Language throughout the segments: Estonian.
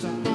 sun.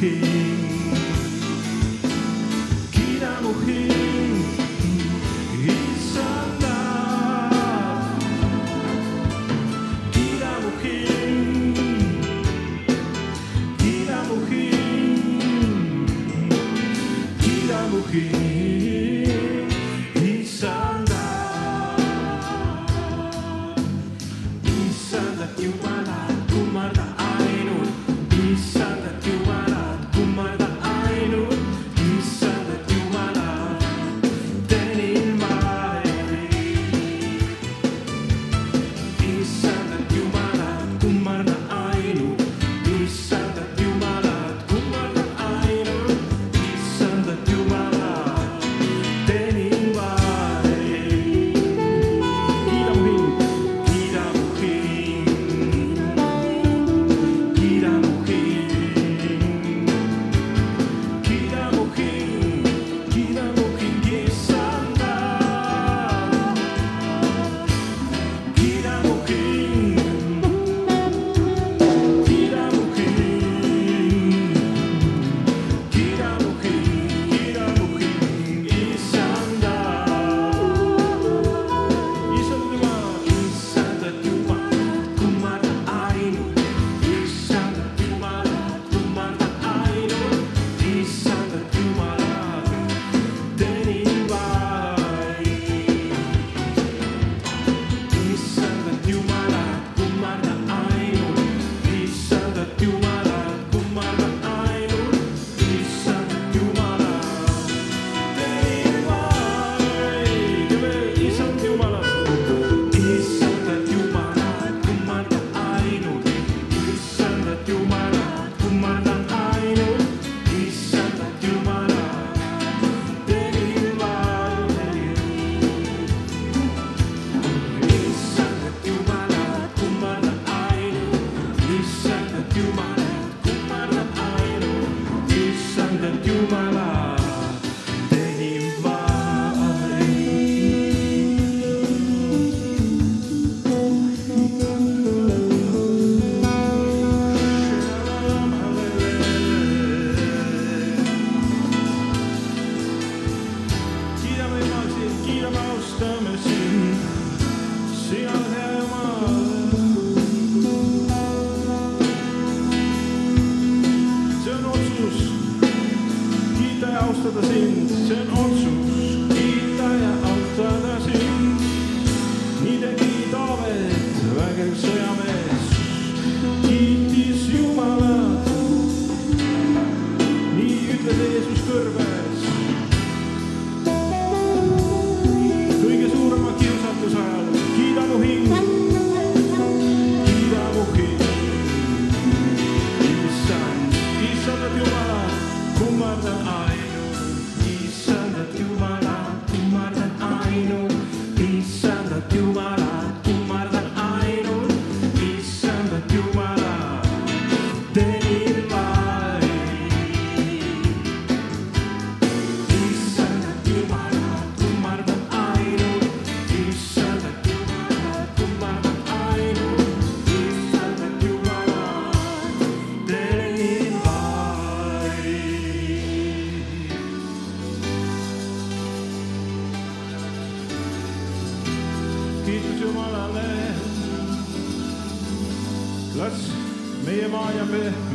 que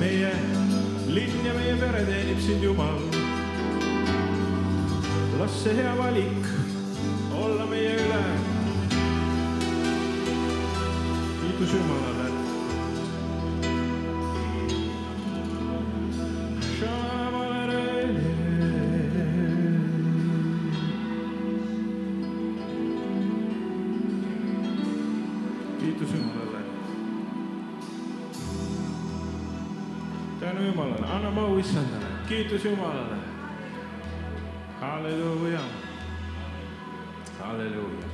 meie linn ja meie pere teenib sind, Jumal. las see hea valik olla meie üle. kiitus Jumalale. au issandale, kiitus Jumalale. halleluuja, halleluuja.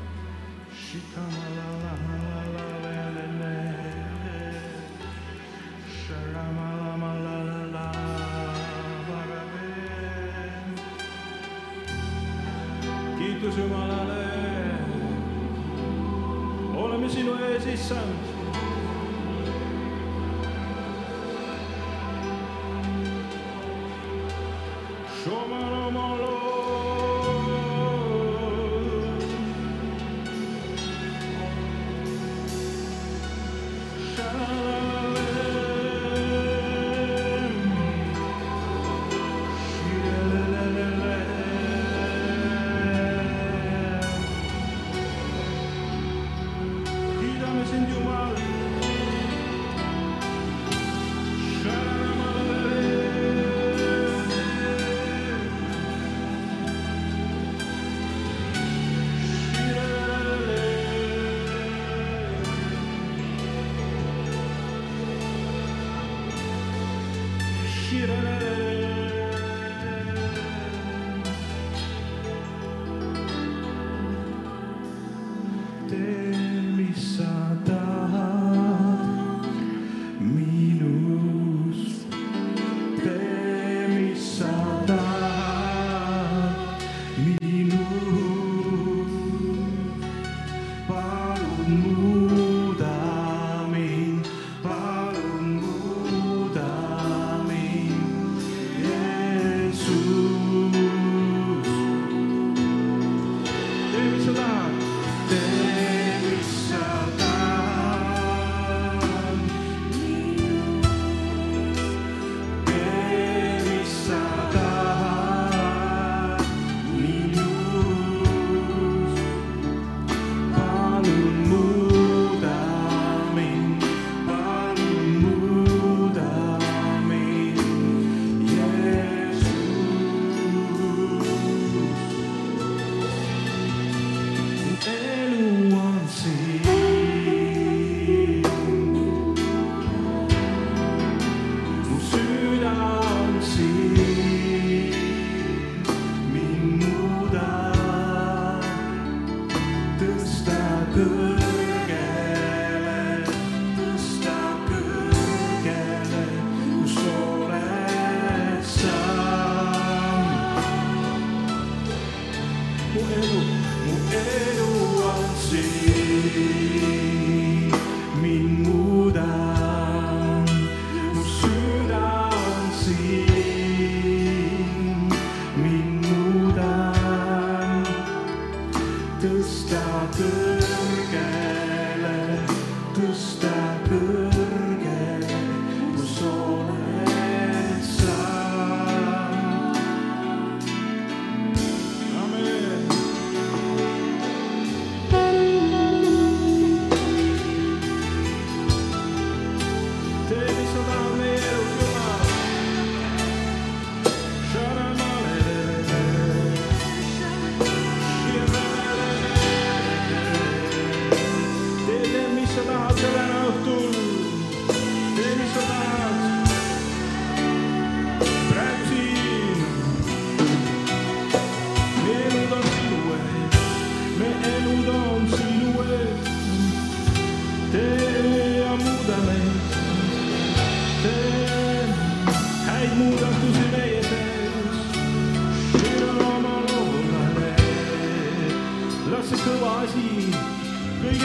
kiitus Jumalale, oleme sinu ees, issand Romano Molo. eu, o eu anseio.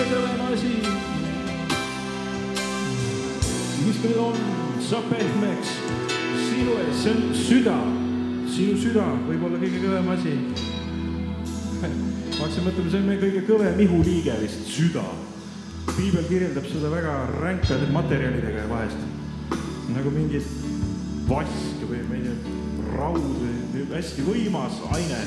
Kõige kõvem asi, mis meil on, saab pehmeks sinu ees, see on süda, sinu süda võib olla kõige kõvem asi. Ma hakkasin mõtlema, see on meie kõige kõvem ihuliige vist, süda. piibel kirjeldab seda väga ränkade materjalidega vahest, nagu mingid vask või ma ei tea, raud või hästi võimas aine.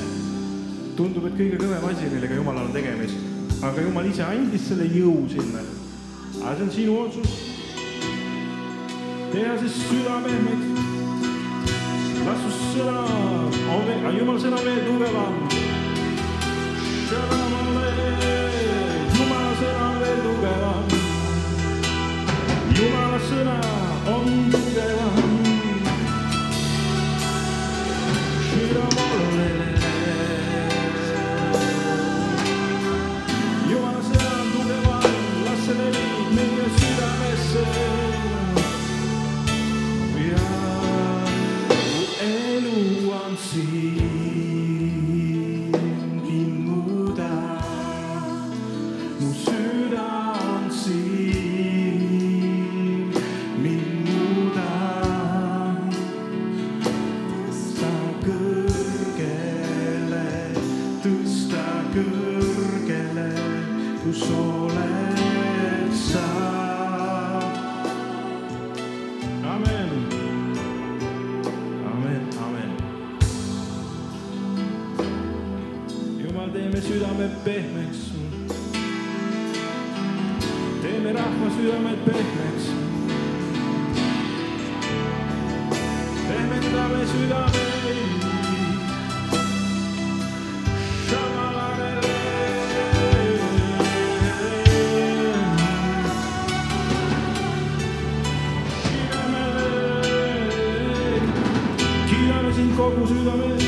tundub, et kõige kõvem asi, millega Jumalal on tegemist, aga Jumal ise andis selle jõu sinna. aga see on sinu otsus. teha see süda pehmeks. las su sõna on veel, Jumala sõna on veel tugevam 说故事的妹。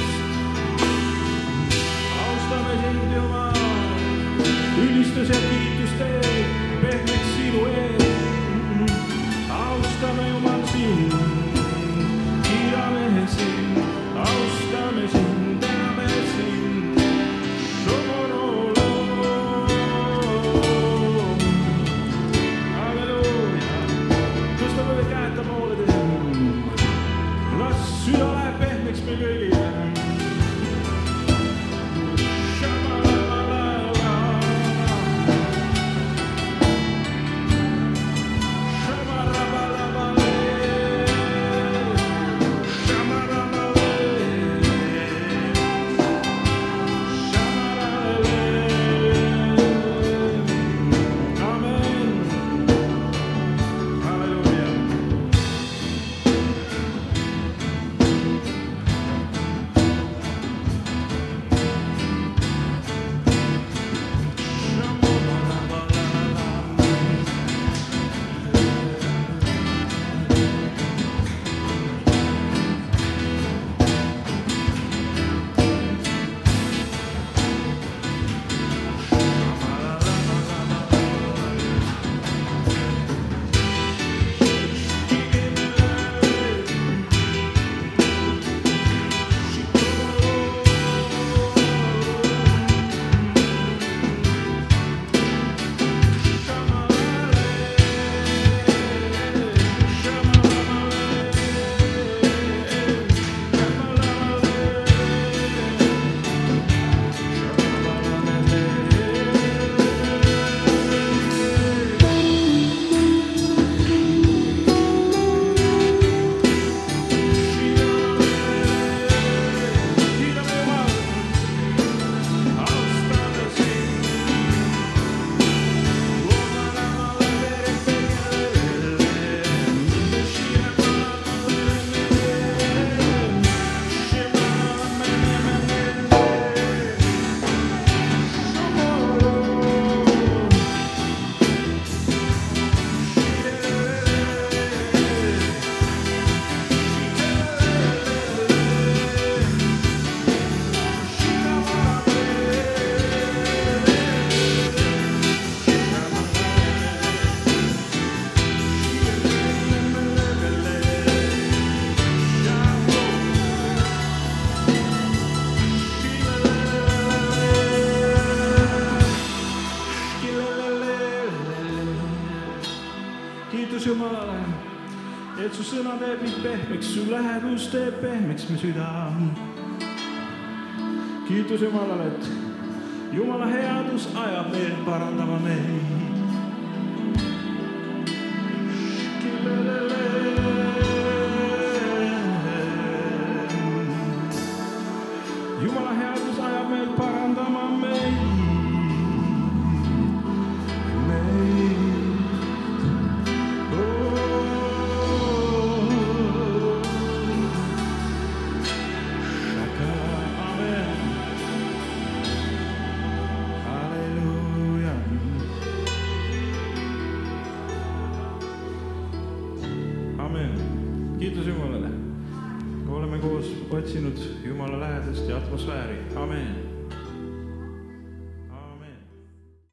kiitus teeb pehmeks me süda. kiitus Jumalale, et Jumala headus ajab meid parandama meid. I'm sorry.